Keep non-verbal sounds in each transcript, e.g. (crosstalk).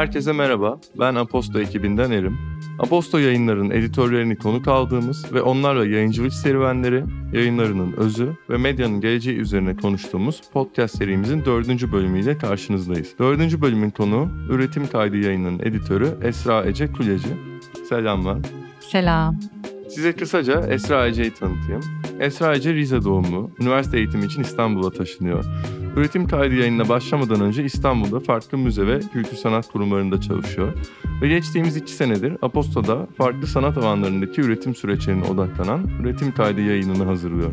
Herkese merhaba, ben Aposto ekibinden Erim. Aposto yayınlarının editörlerini konuk aldığımız ve onlarla yayıncılık serüvenleri, yayınlarının özü ve medyanın geleceği üzerine konuştuğumuz podcast serimizin dördüncü bölümüyle karşınızdayız. Dördüncü bölümün konuğu Üretim Kaydı yayınının editörü Esra Ece Kuleci. Selamlar. Selam. Size kısaca Esra Ece'yi tanıtayım. Esra Ece Rize doğumlu, üniversite eğitimi için İstanbul'a taşınıyor. Üretim kaydı yayınına başlamadan önce İstanbul'da farklı müze ve kültür sanat kurumlarında çalışıyor. Ve geçtiğimiz iki senedir Aposto'da farklı sanat alanlarındaki üretim süreçlerine odaklanan üretim kaydı yayınını hazırlıyor.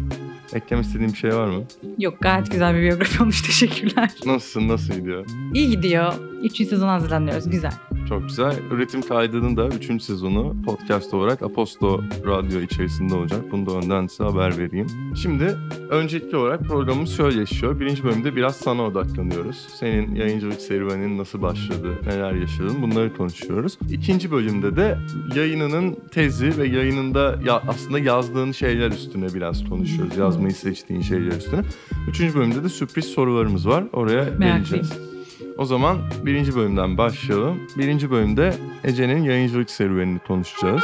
Eklemek istediğim bir şey var mı? Yok gayet güzel bir biyografi olmuş (laughs) teşekkürler. Nasılsın, nasıl gidiyor? İyi gidiyor. Üçüncü sezon hazırlanıyoruz güzel. Çok güzel. Üretim kaydının da 3. sezonu podcast olarak Aposto Radyo içerisinde olacak. Bunu da önden size haber vereyim. Şimdi öncelikli olarak programımız şöyle yaşıyor. Birinci bölümde biraz sana odaklanıyoruz. Senin yayıncılık serüvenin nasıl başladı, neler yaşadın bunları konuşuyoruz. İkinci bölümde de yayınının tezi ve yayınında ya aslında yazdığın şeyler üstüne biraz konuşuyoruz. Yazmayı seçtiğin şeyler üstüne. Üçüncü bölümde de sürpriz sorularımız var. Oraya geleceğiz. O zaman birinci bölümden başlayalım. Birinci bölümde Ece'nin yayıncılık serüvenini konuşacağız.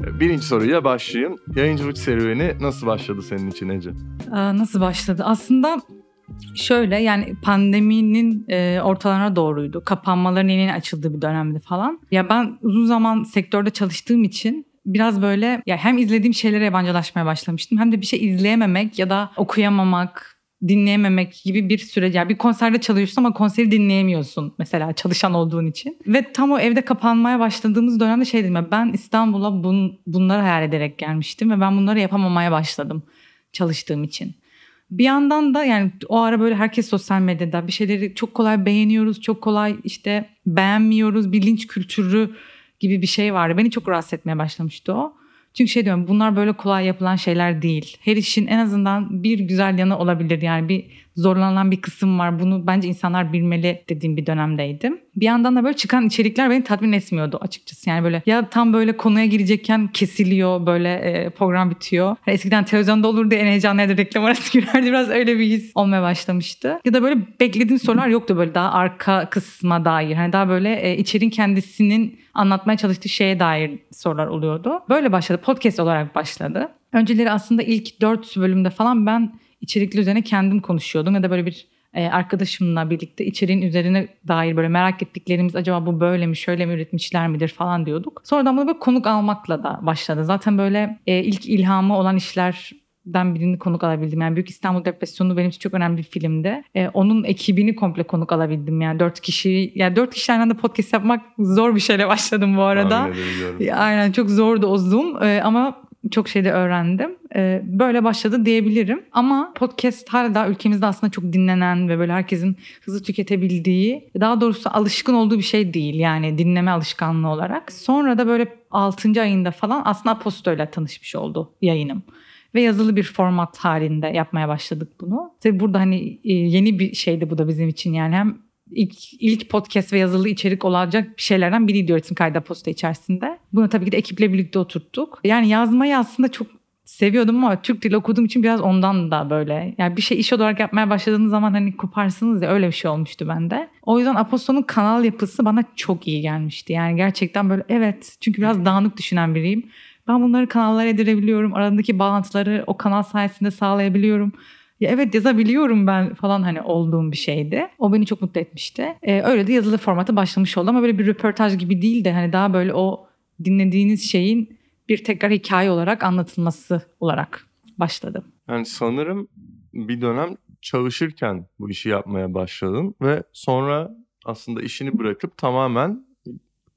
Birinci soruyla başlayayım. Yayıncılık serüveni nasıl başladı senin için Ece? Nasıl başladı? Aslında şöyle yani pandeminin e, ortalarına doğruydu. Kapanmaların yeni açıldığı bir dönemdi falan. Ya ben uzun zaman sektörde çalıştığım için biraz böyle ya hem izlediğim şeylere yabancılaşmaya başlamıştım hem de bir şey izleyememek ya da okuyamamak dinleyememek gibi bir süreç. Yani bir konserde çalıyorsun ama konseri dinleyemiyorsun mesela çalışan olduğun için. Ve tam o evde kapanmaya başladığımız dönemde şey dedim ya ben İstanbul'a bun, bunları hayal ederek gelmiştim ve ben bunları yapamamaya başladım çalıştığım için. Bir yandan da yani o ara böyle herkes sosyal medyada bir şeyleri çok kolay beğeniyoruz, çok kolay işte beğenmiyoruz. Bir linç kültürü gibi bir şey vardı. Beni çok rahatsız etmeye başlamıştı o. Çünkü şey diyorum bunlar böyle kolay yapılan şeyler değil. Her işin en azından bir güzel yanı olabilir. Yani bir zorlanan bir kısım var. Bunu bence insanlar bilmeli dediğim bir dönemdeydim. Bir yandan da böyle çıkan içerikler beni tatmin etmiyordu açıkçası. Yani böyle ya tam böyle konuya girecekken kesiliyor böyle e, program bitiyor. Hani eskiden televizyonda olurdu en heyecanlı yerde reklam arası (laughs) girerdi. Biraz öyle bir his olmaya başlamıştı. Ya da böyle beklediğim sorular yoktu böyle daha arka kısma dair. Hani daha böyle e, içeriğin kendisinin anlatmaya çalıştığı şeye dair sorular oluyordu. Böyle başladı. Podcast olarak başladı. Önceleri aslında ilk dört bölümde falan ben içerikli üzerine kendim konuşuyordum ya da böyle bir e, arkadaşımla birlikte içeriğin üzerine dair böyle merak ettiklerimiz acaba bu böyle mi şöyle mi üretmişler midir falan diyorduk. Sonradan bunu böyle konuk almakla da başladı. Zaten böyle e, ilk ilhamı olan işler den birini konuk alabildim. Yani Büyük İstanbul Depresyonu benim için çok önemli bir filmdi. Ee, onun ekibini komple konuk alabildim. Yani dört kişi, yani dört kişiyle anda podcast yapmak zor bir şeyle başladım bu arada. Aynen çok zordu o Zoom ee, ama çok şey de öğrendim. Ee, böyle başladı diyebilirim. Ama podcast hala ülkemizde aslında çok dinlenen ve böyle herkesin hızlı tüketebildiği, daha doğrusu alışkın olduğu bir şey değil. Yani dinleme alışkanlığı olarak. Sonra da böyle 6. ayında falan aslında Aposto ile tanışmış oldu yayınım ve yazılı bir format halinde yapmaya başladık bunu. Tabii burada hani e, yeni bir şeydi bu da bizim için yani hem ilk, ilk podcast ve yazılı içerik olacak bir şeylerden biriydi öğretim kayda posta içerisinde. Bunu tabii ki de ekiple birlikte oturttuk. Yani yazmayı aslında çok seviyordum ama Türk dili okuduğum için biraz ondan da böyle. Yani bir şey iş olarak yapmaya başladığınız zaman hani koparsınız ya öyle bir şey olmuştu bende. O yüzden Aposto'nun kanal yapısı bana çok iyi gelmişti. Yani gerçekten böyle evet çünkü biraz dağınık düşünen biriyim. Ben bunları kanallara edirebiliyorum. Aradaki bağlantıları o kanal sayesinde sağlayabiliyorum. Ya evet yazabiliyorum ben falan hani olduğum bir şeydi. O beni çok mutlu etmişti. Ee, öyle de yazılı formatı başlamış oldu ama böyle bir röportaj gibi değil de hani daha böyle o dinlediğiniz şeyin bir tekrar hikaye olarak anlatılması olarak başladı. Yani sanırım bir dönem çalışırken bu işi yapmaya başladın ve sonra aslında işini bırakıp tamamen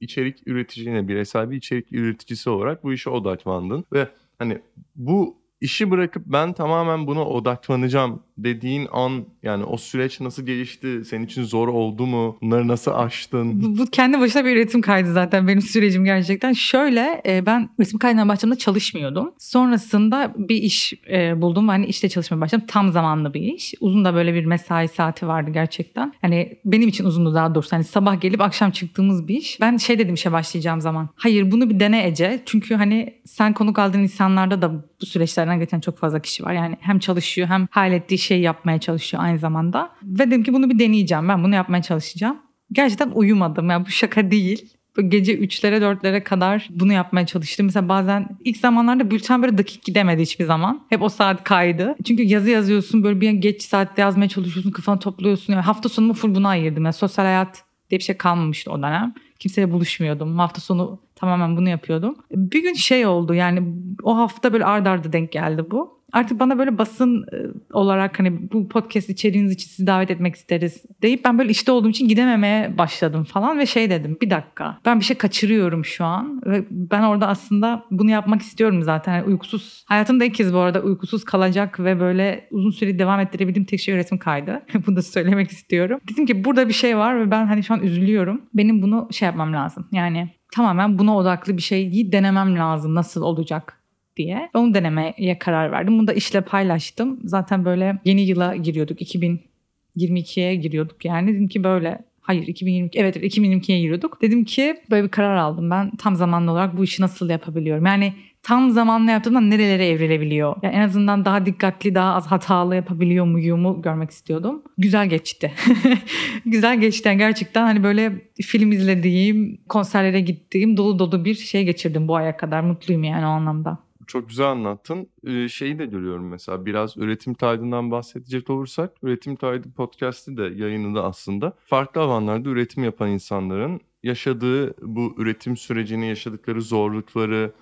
içerik üreticine, bireysel bir içerik üreticisi olarak bu işe odaklandın. Ve hani bu işi bırakıp ben tamamen buna odaklanacağım dediğin an yani o süreç nasıl gelişti? Senin için zor oldu mu? Bunları nasıl aştın? Bu, bu kendi başına bir üretim kaydı zaten benim sürecim gerçekten. Şöyle e, ben üretim kaydına başladığımda çalışmıyordum. Sonrasında bir iş e, buldum. Hani işte çalışmaya başladım. Tam zamanlı bir iş. Uzun da böyle bir mesai saati vardı gerçekten. Hani benim için uzundu daha doğrusu. Hani sabah gelip akşam çıktığımız bir iş. Ben şey dedim işe başlayacağım zaman. Hayır bunu bir dene Ece. Çünkü hani sen konuk aldığın insanlarda da bu süreçlerden başlarına geçen çok fazla kişi var. Yani hem çalışıyor hem hayal ettiği şeyi yapmaya çalışıyor aynı zamanda. Ve dedim ki bunu bir deneyeceğim. Ben bunu yapmaya çalışacağım. Gerçekten uyumadım. Yani bu şaka değil. Gece 3'lere 4'lere kadar bunu yapmaya çalıştım. Mesela bazen ilk zamanlarda bülten böyle dakik gidemedi hiçbir zaman. Hep o saat kaydı. Çünkü yazı yazıyorsun böyle bir geç saatte yazmaya çalışıyorsun kafanı topluyorsun. Yani hafta sonumu full buna ayırdım. Yani sosyal hayat diye bir şey kalmamıştı o dönem. Kimseyle buluşmuyordum. Hafta sonu tamamen bunu yapıyordum. Bir gün şey oldu yani o hafta böyle ard arda denk geldi bu. Artık bana böyle basın e, olarak hani bu podcast içeriğiniz için sizi davet etmek isteriz deyip ben böyle işte olduğum için gidememeye başladım falan ve şey dedim bir dakika ben bir şey kaçırıyorum şu an ve ben orada aslında bunu yapmak istiyorum zaten. Yani uykusuz hayatımda ilk kez bu arada uykusuz kalacak ve böyle uzun süre devam ettirebildiğim tek şey üretim kaydı. (laughs) Bunu da söylemek istiyorum. Dedim ki burada bir şey var ve ben hani şu an üzülüyorum. Benim bunu şey yapmam lazım. Yani tamamen buna odaklı bir şeyi denemem lazım nasıl olacak diye. Onu denemeye karar verdim. Bunu da işle paylaştım. Zaten böyle yeni yıla giriyorduk. 2022'ye giriyorduk yani. Dedim ki böyle Hayır 2022 evet 2022'ye giriyorduk. Dedim ki böyle bir karar aldım ben tam zamanlı olarak bu işi nasıl yapabiliyorum. Yani tam zamanlı yaptığımda nerelere evrilebiliyor. Yani en azından daha dikkatli daha az hatalı yapabiliyor muyumu görmek istiyordum. Güzel geçti. (laughs) Güzel geçti yani gerçekten hani böyle film izlediğim, konserlere gittiğim dolu dolu bir şey geçirdim bu aya kadar. Mutluyum yani o anlamda çok güzel anlattın. Ee, şeyi de görüyorum mesela biraz üretim kaydından bahsedecek olursak üretim kaydı podcast'i de yayını da aslında farklı alanlarda üretim yapan insanların yaşadığı bu üretim sürecini yaşadıkları zorlukları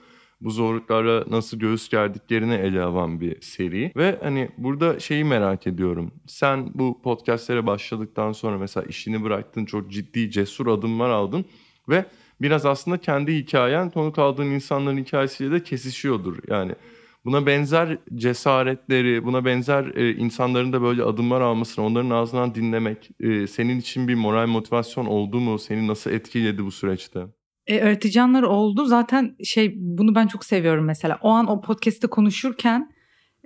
bu zorluklara nasıl göğüs gerdiklerini ele alan bir seri. Ve hani burada şeyi merak ediyorum. Sen bu podcastlere başladıktan sonra mesela işini bıraktın, çok ciddi cesur adımlar aldın ve biraz aslında kendi hikayen konuk aldığın insanların hikayesiyle de kesişiyordur. Yani buna benzer cesaretleri, buna benzer e, insanların da böyle adımlar almasını, onların ağzından dinlemek e, senin için bir moral motivasyon oldu mu? Seni nasıl etkiledi bu süreçte? E, öğreticianlar oldu. Zaten şey bunu ben çok seviyorum mesela. O an o podcast'te konuşurken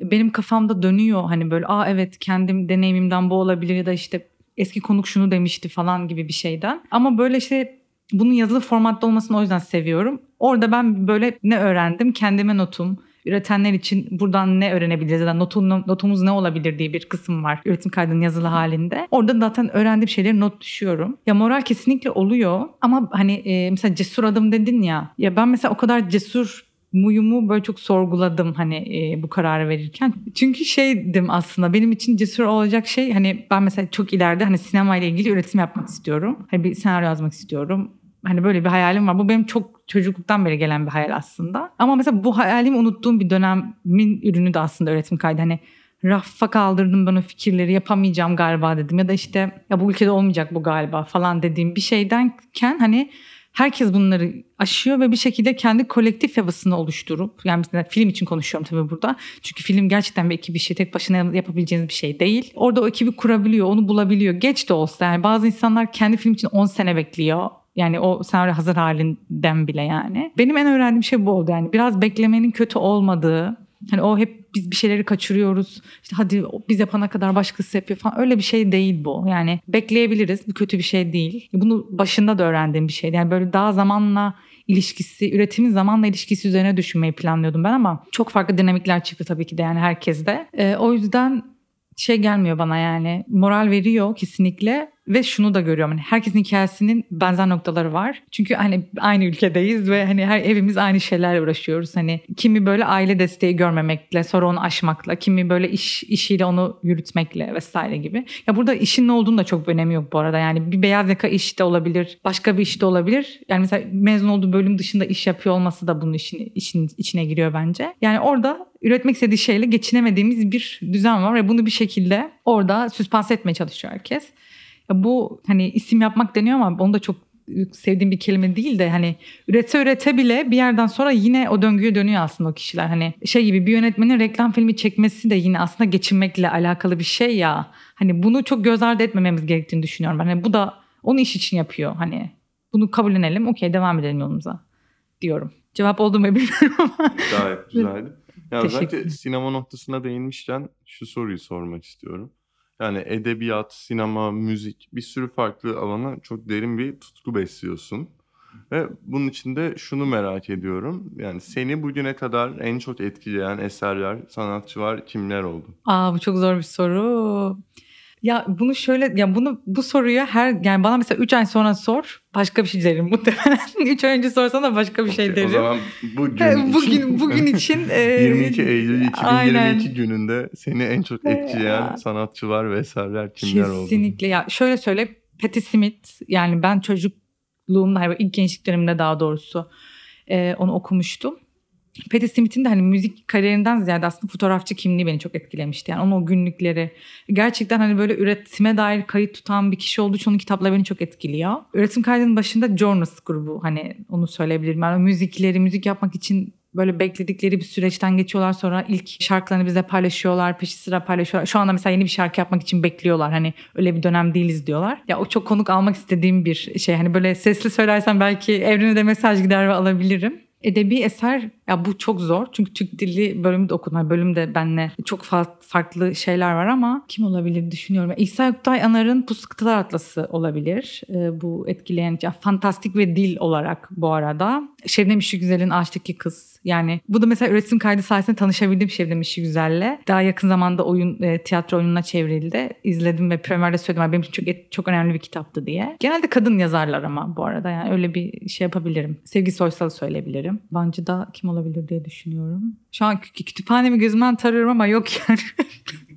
benim kafamda dönüyor hani böyle aa evet kendim deneyimimden bu olabilir ya da işte eski konuk şunu demişti falan gibi bir şeyden. Ama böyle şey bunun yazılı formatta olmasını o yüzden seviyorum. Orada ben böyle ne öğrendim? Kendime notum, üretenler için buradan ne öğrenebiliriz ya da notum, notumuz ne olabilir diye bir kısım var üretim kaydının yazılı halinde. Orada zaten öğrendiğim şeyleri not düşüyorum. Ya moral kesinlikle oluyor ama hani e, mesela cesur adım dedin ya. Ya ben mesela o kadar cesur muyumu böyle çok sorguladım hani e, bu kararı verirken. Çünkü şeydim aslında benim için cesur olacak şey hani ben mesela çok ileride hani sinema ile ilgili üretim yapmak istiyorum. Hani bir senaryo yazmak istiyorum Hani böyle bir hayalim var. Bu benim çok çocukluktan beri gelen bir hayal aslında. Ama mesela bu hayalimi unuttuğum bir dönemin ürünü de aslında öğretim kaydı. Hani rafa kaldırdım ben o fikirleri yapamayacağım galiba dedim. Ya da işte ya bu ülkede olmayacak bu galiba falan dediğim bir şeydenken hani herkes bunları aşıyor ve bir şekilde kendi kolektif havasını oluşturup yani mesela film için konuşuyorum tabii burada. Çünkü film gerçekten bir ekip işi tek başına yapabileceğiniz bir şey değil. Orada o ekibi kurabiliyor, onu bulabiliyor. Geç de olsa yani bazı insanlar kendi film için 10 sene bekliyor. Yani o senaryo hazır halinden bile yani. Benim en öğrendiğim şey bu oldu yani. Biraz beklemenin kötü olmadığı. Hani o hep biz bir şeyleri kaçırıyoruz. İşte hadi biz yapana kadar başkası yapıyor falan. Öyle bir şey değil bu. Yani bekleyebiliriz. Bu kötü bir şey değil. Bunu başında da öğrendiğim bir şeydi. Yani böyle daha zamanla ilişkisi, üretimin zamanla ilişkisi üzerine düşünmeyi planlıyordum ben ama çok farklı dinamikler çıktı tabii ki de yani herkeste. Ee, o yüzden şey gelmiyor bana yani moral veriyor kesinlikle ve şunu da görüyorum hani herkesin hikayesinin benzer noktaları var. Çünkü hani aynı ülkedeyiz ve hani her evimiz aynı şeylerle uğraşıyoruz. Hani kimi böyle aile desteği görmemekle, sonra onu aşmakla, kimi böyle iş işiyle onu yürütmekle vesaire gibi. Ya burada işin ne olduğunu da çok önemi yok bu arada. Yani bir beyaz yaka işte olabilir, başka bir işte olabilir. Yani mesela mezun olduğu bölüm dışında iş yapıyor olması da bunun işin, işin içine giriyor bence. Yani orada üretmek istediği şeyle geçinemediğimiz bir düzen var ve bunu bir şekilde orada süspans etmeye çalışıyor herkes. Ya bu hani isim yapmak deniyor ama onu da çok sevdiğim bir kelime değil de hani ürete ürete bile bir yerden sonra yine o döngüye dönüyor aslında o kişiler. Hani şey gibi bir yönetmenin reklam filmi çekmesi de yine aslında geçinmekle alakalı bir şey ya. Hani bunu çok göz ardı etmememiz gerektiğini düşünüyorum. Hani bu da onu iş için yapıyor. Hani bunu kabullenelim okey devam edelim yolumuza diyorum. Cevap oldu mu bilmiyorum ama. Gayet güzeldi. Ya özellikle sinema noktasına değinmişken şu soruyu sormak istiyorum. Yani edebiyat, sinema, müzik bir sürü farklı alana çok derin bir tutku besliyorsun. Ve bunun için de şunu merak ediyorum. Yani seni bugüne kadar en çok etkileyen eserler, sanatçılar kimler oldu? Aa bu çok zor bir soru. Ya bunu şöyle ya bunu bu soruyu her yani bana mesela 3 ay sonra sor başka bir şey derim (laughs) muhtemelen. 3 ay önce sorsana başka bir şey derim. O zaman (laughs) bugün için, bugün bugün (laughs) için e, 22 Eylül 2022 aynen. gününde seni en çok etkileyen sanatçılar ve eserler kimler oldu? Kesinlikle ya şöyle söyle Patti Smith yani ben çocukluğumda hayır, ilk gençlik döneminde daha doğrusu e, onu okumuştum. Patti Smith'in de hani müzik kariyerinden ziyade aslında fotoğrafçı kimliği beni çok etkilemişti. Yani onun o günlükleri gerçekten hani böyle üretime dair kayıt tutan bir kişi olduğu için onun kitapları beni çok etkiliyor. Üretim kaydının başında Jonas grubu hani onu söyleyebilirim. Yani o müzikleri müzik yapmak için böyle bekledikleri bir süreçten geçiyorlar sonra ilk şarkılarını bize paylaşıyorlar peşi sıra paylaşıyorlar. Şu anda mesela yeni bir şarkı yapmak için bekliyorlar hani öyle bir dönem değiliz diyorlar. Ya o çok konuk almak istediğim bir şey hani böyle sesli söylersem belki evrene de mesaj gider ve alabilirim. Edebi eser ya bu çok zor çünkü Türk dili bölümü de okudum. Bölümde benle çok fa- farklı şeyler var ama kim olabilir düşünüyorum. İsa Oktay Anar'ın Kıtalar Atlası olabilir. Ee, bu etkileyen ya, fantastik ve dil olarak bu arada. Şebnem Güzel'in Ağaçtaki Kız. Yani bu da mesela üretim kaydı sayesinde tanışabildim Şebnem İşi Güzel'le. Daha yakın zamanda oyun e, tiyatro oyununa çevrildi. İzledim ve premierde söyledim. Benim için çok çok önemli bir kitaptı diye. Genelde kadın yazarlar ama bu arada yani öyle bir şey yapabilirim. Sevgi Soysal'ı söyleyebilirim. Bancı da kim olabilir diye düşünüyorum. Şu an kü- kütüphanemi gözümden tarıyorum ama yok yani.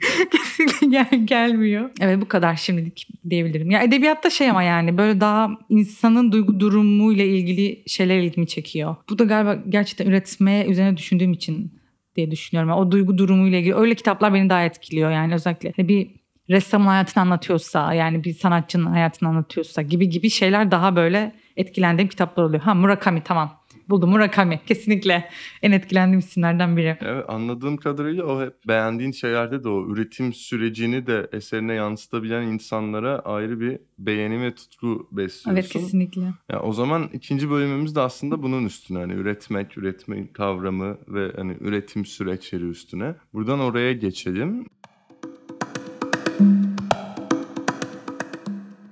(laughs) Kesinlikle gel, gelmiyor. Evet bu kadar şimdilik diyebilirim. Ya edebiyatta şey ama yani böyle daha insanın duygu durumuyla ilgili şeyler ilgimi çekiyor. Bu da galiba gerçekten üretmeye üzerine düşündüğüm için diye düşünüyorum. Yani o duygu durumuyla ilgili öyle kitaplar beni daha etkiliyor yani özellikle. Hani bir ressamın hayatını anlatıyorsa yani bir sanatçının hayatını anlatıyorsa gibi gibi şeyler daha böyle etkilendiğim kitaplar oluyor. Ha Murakami tamam buldum Murakami kesinlikle en etkilendiğim isimlerden biri. Evet, anladığım kadarıyla o hep beğendiğin şeylerde de o üretim sürecini de eserine yansıtabilen insanlara ayrı bir beğeni ve tutku besliyorsun. Evet kesinlikle. Ya o zaman ikinci bölümümüz de aslında bunun üstüne hani üretmek, üretme kavramı ve hani üretim süreçleri üstüne. Buradan oraya geçelim.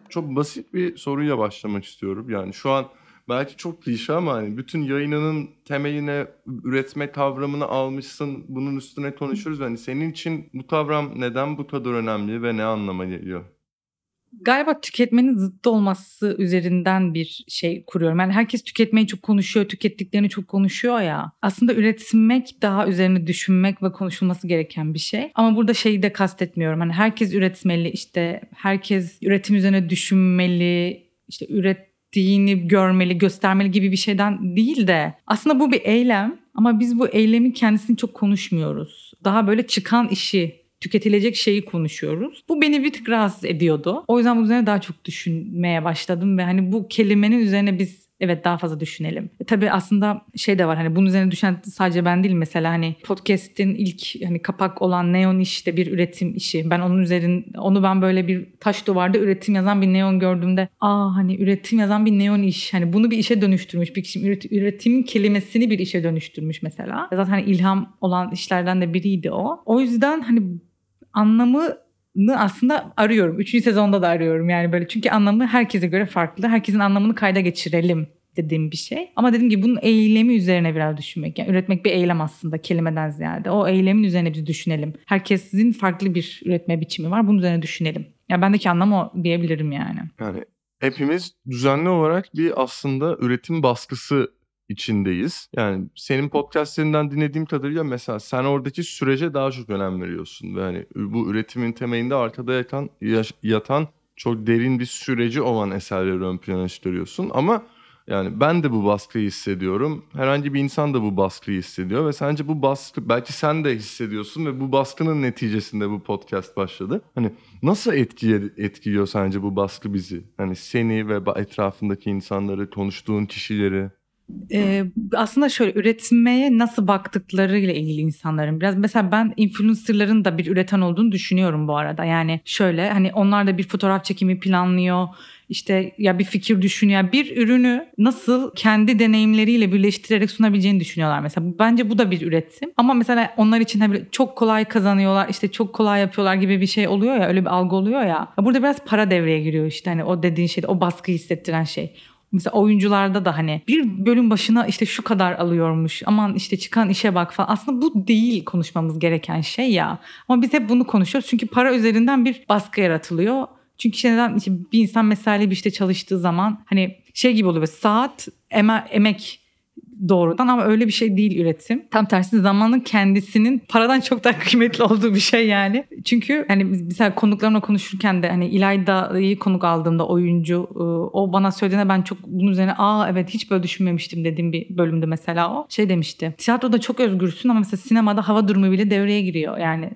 Çok basit bir soruyla başlamak istiyorum. Yani şu an belki çok klişe ama hani bütün yayınının temeline üretme kavramını almışsın. Bunun üstüne konuşuruz. Hani senin için bu kavram neden bu kadar önemli ve ne anlama geliyor? Galiba tüketmenin zıttı olması üzerinden bir şey kuruyorum. Yani herkes tüketmeyi çok konuşuyor, tükettiklerini çok konuşuyor ya. Aslında üretmek daha üzerine düşünmek ve konuşulması gereken bir şey. Ama burada şeyi de kastetmiyorum. Hani herkes üretmeli, işte herkes üretim üzerine düşünmeli, işte ürettiğini görmeli, göstermeli gibi bir şeyden değil de aslında bu bir eylem ama biz bu eylemin kendisini çok konuşmuyoruz. Daha böyle çıkan işi tüketilecek şeyi konuşuyoruz. Bu beni bir tık rahatsız ediyordu. O yüzden bu üzerine daha çok düşünmeye başladım ve hani bu kelimenin üzerine biz evet daha fazla düşünelim. E, tabii aslında şey de var hani bunun üzerine düşen sadece ben değil mesela hani podcast'in ilk hani kapak olan neon işte bir üretim işi. Ben onun üzerin onu ben böyle bir taş duvarda üretim yazan bir neon gördüğümde aa hani üretim yazan bir neon iş. Hani bunu bir işe dönüştürmüş bir kişi üret, üretimin kelimesini bir işe dönüştürmüş mesela. Zaten hani ilham olan işlerden de biriydi o. O yüzden hani anlamını aslında arıyorum. Üçüncü sezonda da arıyorum yani böyle. Çünkü anlamı herkese göre farklı. Herkesin anlamını kayda geçirelim dediğim bir şey. Ama dediğim gibi bunun eylemi üzerine biraz düşünmek. Yani üretmek bir eylem aslında kelimeden ziyade. O eylemin üzerine biz düşünelim. Herkesin farklı bir üretme biçimi var. Bunun üzerine düşünelim. Yani bendeki anlam o diyebilirim yani. Yani hepimiz düzenli olarak bir aslında üretim baskısı içindeyiz. Yani senin podcastlerinden dinlediğim kadarıyla mesela sen oradaki sürece daha çok önem veriyorsun. Ve hani bu üretimin temelinde arkada yatan, yatan çok derin bir süreci olan eserleri ön plana çıkarıyorsun. Ama yani ben de bu baskıyı hissediyorum. Herhangi bir insan da bu baskıyı hissediyor ve sence bu baskı belki sen de hissediyorsun ve bu baskının neticesinde bu podcast başladı. Hani nasıl etkiye, etkiliyor sence bu baskı bizi? Hani seni ve etrafındaki insanları, konuştuğun kişileri. Ee, aslında şöyle üretmeye nasıl baktıklarıyla ilgili insanların biraz mesela ben influencerların da bir üreten olduğunu düşünüyorum bu arada. Yani şöyle hani onlar da bir fotoğraf çekimi planlıyor. İşte ya bir fikir düşünüyor. Bir ürünü nasıl kendi deneyimleriyle birleştirerek sunabileceğini düşünüyorlar mesela. Bence bu da bir üretim. Ama mesela onlar için hani çok kolay kazanıyorlar, işte çok kolay yapıyorlar gibi bir şey oluyor ya, öyle bir algı oluyor ya. Burada biraz para devreye giriyor işte hani o dediğin şey, o baskı hissettiren şey. Mesela oyuncularda da hani bir bölüm başına işte şu kadar alıyormuş. Aman işte çıkan işe bak falan. Aslında bu değil konuşmamız gereken şey ya. Ama biz hep bunu konuşuyoruz. Çünkü para üzerinden bir baskı yaratılıyor. Çünkü işte neden işte bir insan mesaili bir işte çalıştığı zaman hani şey gibi oluyor. Saat eme- emek doğrudan ama öyle bir şey değil üretim. Tam tersi zamanın kendisinin paradan çok daha (laughs) kıymetli olduğu bir şey yani. Çünkü hani mesela konuklarımla konuşurken de hani İlayda'yı konuk aldığımda oyuncu e, o bana söylediğinde ben çok bunun üzerine aa evet hiç böyle düşünmemiştim dediğim bir bölümde mesela o. Şey demişti. Tiyatroda çok özgürsün ama mesela sinemada hava durumu bile devreye giriyor. Yani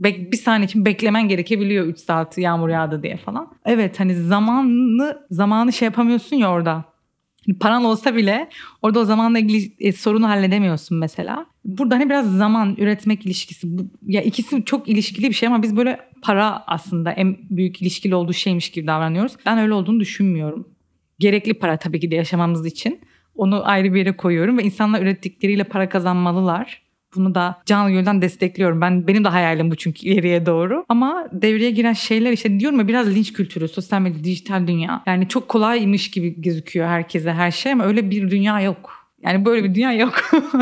bir saniye için beklemen gerekebiliyor 3 saat yağmur yağdı diye falan. Evet hani zamanı zamanı şey yapamıyorsun ya orada. Paran olsa bile orada o zamanla ilgili e, sorunu halledemiyorsun mesela. Burada hani biraz zaman üretmek ilişkisi. Bu, ya ikisi çok ilişkili bir şey ama biz böyle para aslında en büyük ilişkili olduğu şeymiş gibi davranıyoruz. Ben öyle olduğunu düşünmüyorum. Gerekli para tabii ki de yaşamamız için. Onu ayrı bir yere koyuyorum ve insanlar ürettikleriyle para kazanmalılar. Bunu da canı gönülden destekliyorum. Ben benim de hayalim bu çünkü ileriye doğru. Ama devreye giren şeyler işte diyorum ya biraz linç kültürü, sosyal medya, dijital dünya. Yani çok kolaymış gibi gözüküyor herkese her şey ama öyle bir dünya yok. Yani böyle bir dünya yok.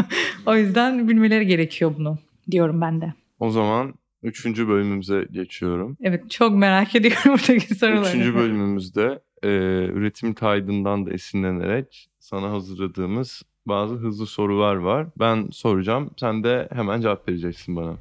(laughs) o yüzden bilmeleri gerekiyor bunu diyorum ben de. O zaman üçüncü bölümümüze geçiyorum. Evet çok merak ediyorum (laughs) buradaki soruları. Üçüncü bölümümüzde e, üretim kaydından da esinlenerek sana hazırladığımız bazı hızlı sorular var. Ben soracağım, sen de hemen cevap vereceksin bana.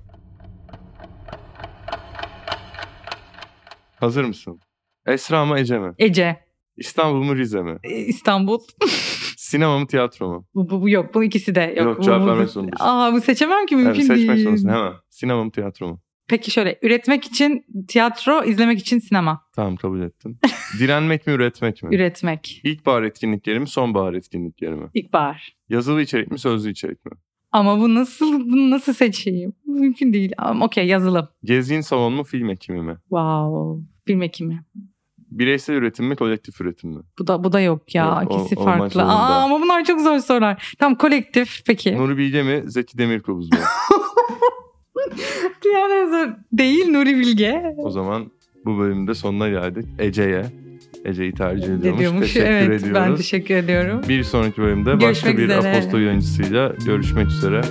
Hazır mısın? Esra mı Ece mi? Ece, İstanbul mu Rize mi? e, İstanbul. (laughs) Sinema mı tiyatro mu? bu, bu, bu yok. Bu ikisi de yok. Yok, cevap bu- vermek zorundasın. Aa bu seçemem ki Evet, mümkün seçmek değil. zorundasın hemen. Sinema mı tiyatro mu? Peki şöyle üretmek için tiyatro, izlemek için sinema. Tamam kabul ettim. Direnmek mi üretmek mi? Üretmek. İlkbahar etkinlikleri mi sonbahar etkinlikleri mi? İlkbahar. Yazılı içerik mi sözlü içerik mi? Ama bu nasıl bunu nasıl seçeyim? Mümkün değil. Ama okey yazılım. Gezgin salon mu film ekimi mi? Wow. Film ekimi. Bireysel üretim mi kolektif üretim mi? Bu da bu da yok ya. Yok, o- İkisi olmak farklı. Aa, ama bunlar çok zor sorular. Tamam kolektif peki. Nuri Bilge mi Zeki Demirkubuz mu? (laughs) (laughs) Yani zor. Değil Nuri Bilge. o zaman bu bölümde sonuna geldik. Ece'ye. Ece'yi tercih ediyormuş. Ediyormuş. Teşekkür Evet ediyoruz. ben teşekkür ediyorum. Bir sonraki bölümde başka Görüşmek bir üzere. Aposto yayıncısıyla görüşmek üzere.